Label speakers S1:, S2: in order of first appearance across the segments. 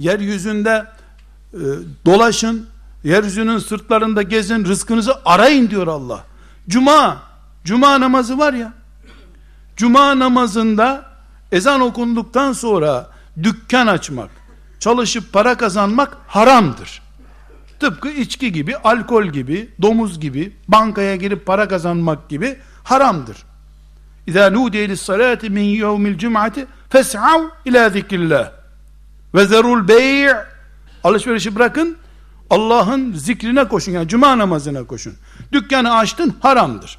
S1: Yeryüzünde e, dolaşın, yeryüzünün sırtlarında gezin, rızkınızı arayın diyor Allah. Cuma, cuma namazı var ya, cuma namazında ezan okunduktan sonra dükkan açmak, çalışıp para kazanmak haramdır. Tıpkı içki gibi, alkol gibi, domuz gibi, bankaya girip para kazanmak gibi haramdır. İzâ nûdiye lissalâti min yevmil cum'ati fes'av ilâ zikrillah ve zerul bey' alışverişi bırakın Allah'ın zikrine koşun yani cuma namazına koşun. Dükkanı açtın haramdır.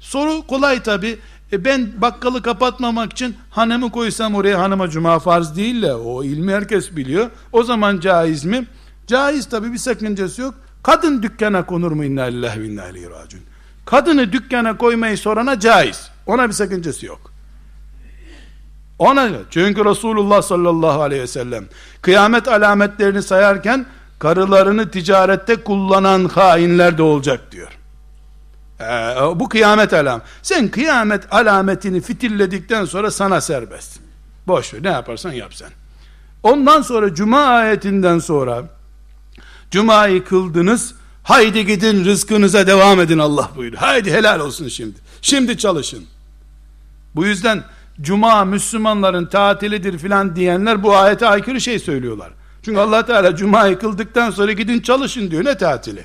S1: Soru kolay tabi. E ben bakkalı kapatmamak için hanımı koysam oraya hanıma cuma farz değil de o ilmi herkes biliyor. O zaman caiz mi? Caiz tabi bir sakıncası yok. Kadın dükkana konur mu inna lillahi ve inna ileyhi raciun. Kadını dükkana koymayı sorana caiz. Ona bir sakıncası yok. Ona çünkü Resulullah sallallahu aleyhi ve sellem kıyamet alametlerini sayarken karılarını ticarette kullanan hainler de olacak diyor. Ee, bu kıyamet alam. Sen kıyamet alametini fitilledikten sonra sana serbest. Boş ver ne yaparsan yap sen. Ondan sonra cuma ayetinden sonra cumayı kıldınız haydi gidin rızkınıza devam edin Allah buyuruyor. Haydi helal olsun şimdi. Şimdi çalışın. Bu yüzden cuma Müslümanların tatilidir filan diyenler bu ayete aykırı şey söylüyorlar. Çünkü Allah Teala cumayı kıldıktan sonra gidin çalışın diyor ne tatili?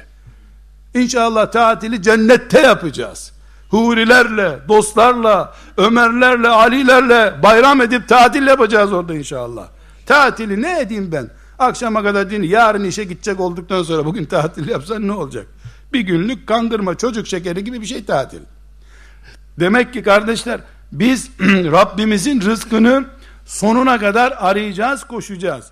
S1: İnşallah tatili cennette yapacağız. Hurilerle, dostlarla, Ömerlerle, Alilerle bayram edip tatil yapacağız orada inşallah. Tatili ne edeyim ben? Akşama kadar din, yarın işe gidecek olduktan sonra bugün tatil yapsan ne olacak? Bir günlük kandırma, çocuk şekeri gibi bir şey tatil. Demek ki kardeşler biz Rabbimizin rızkını sonuna kadar arayacağız, koşacağız.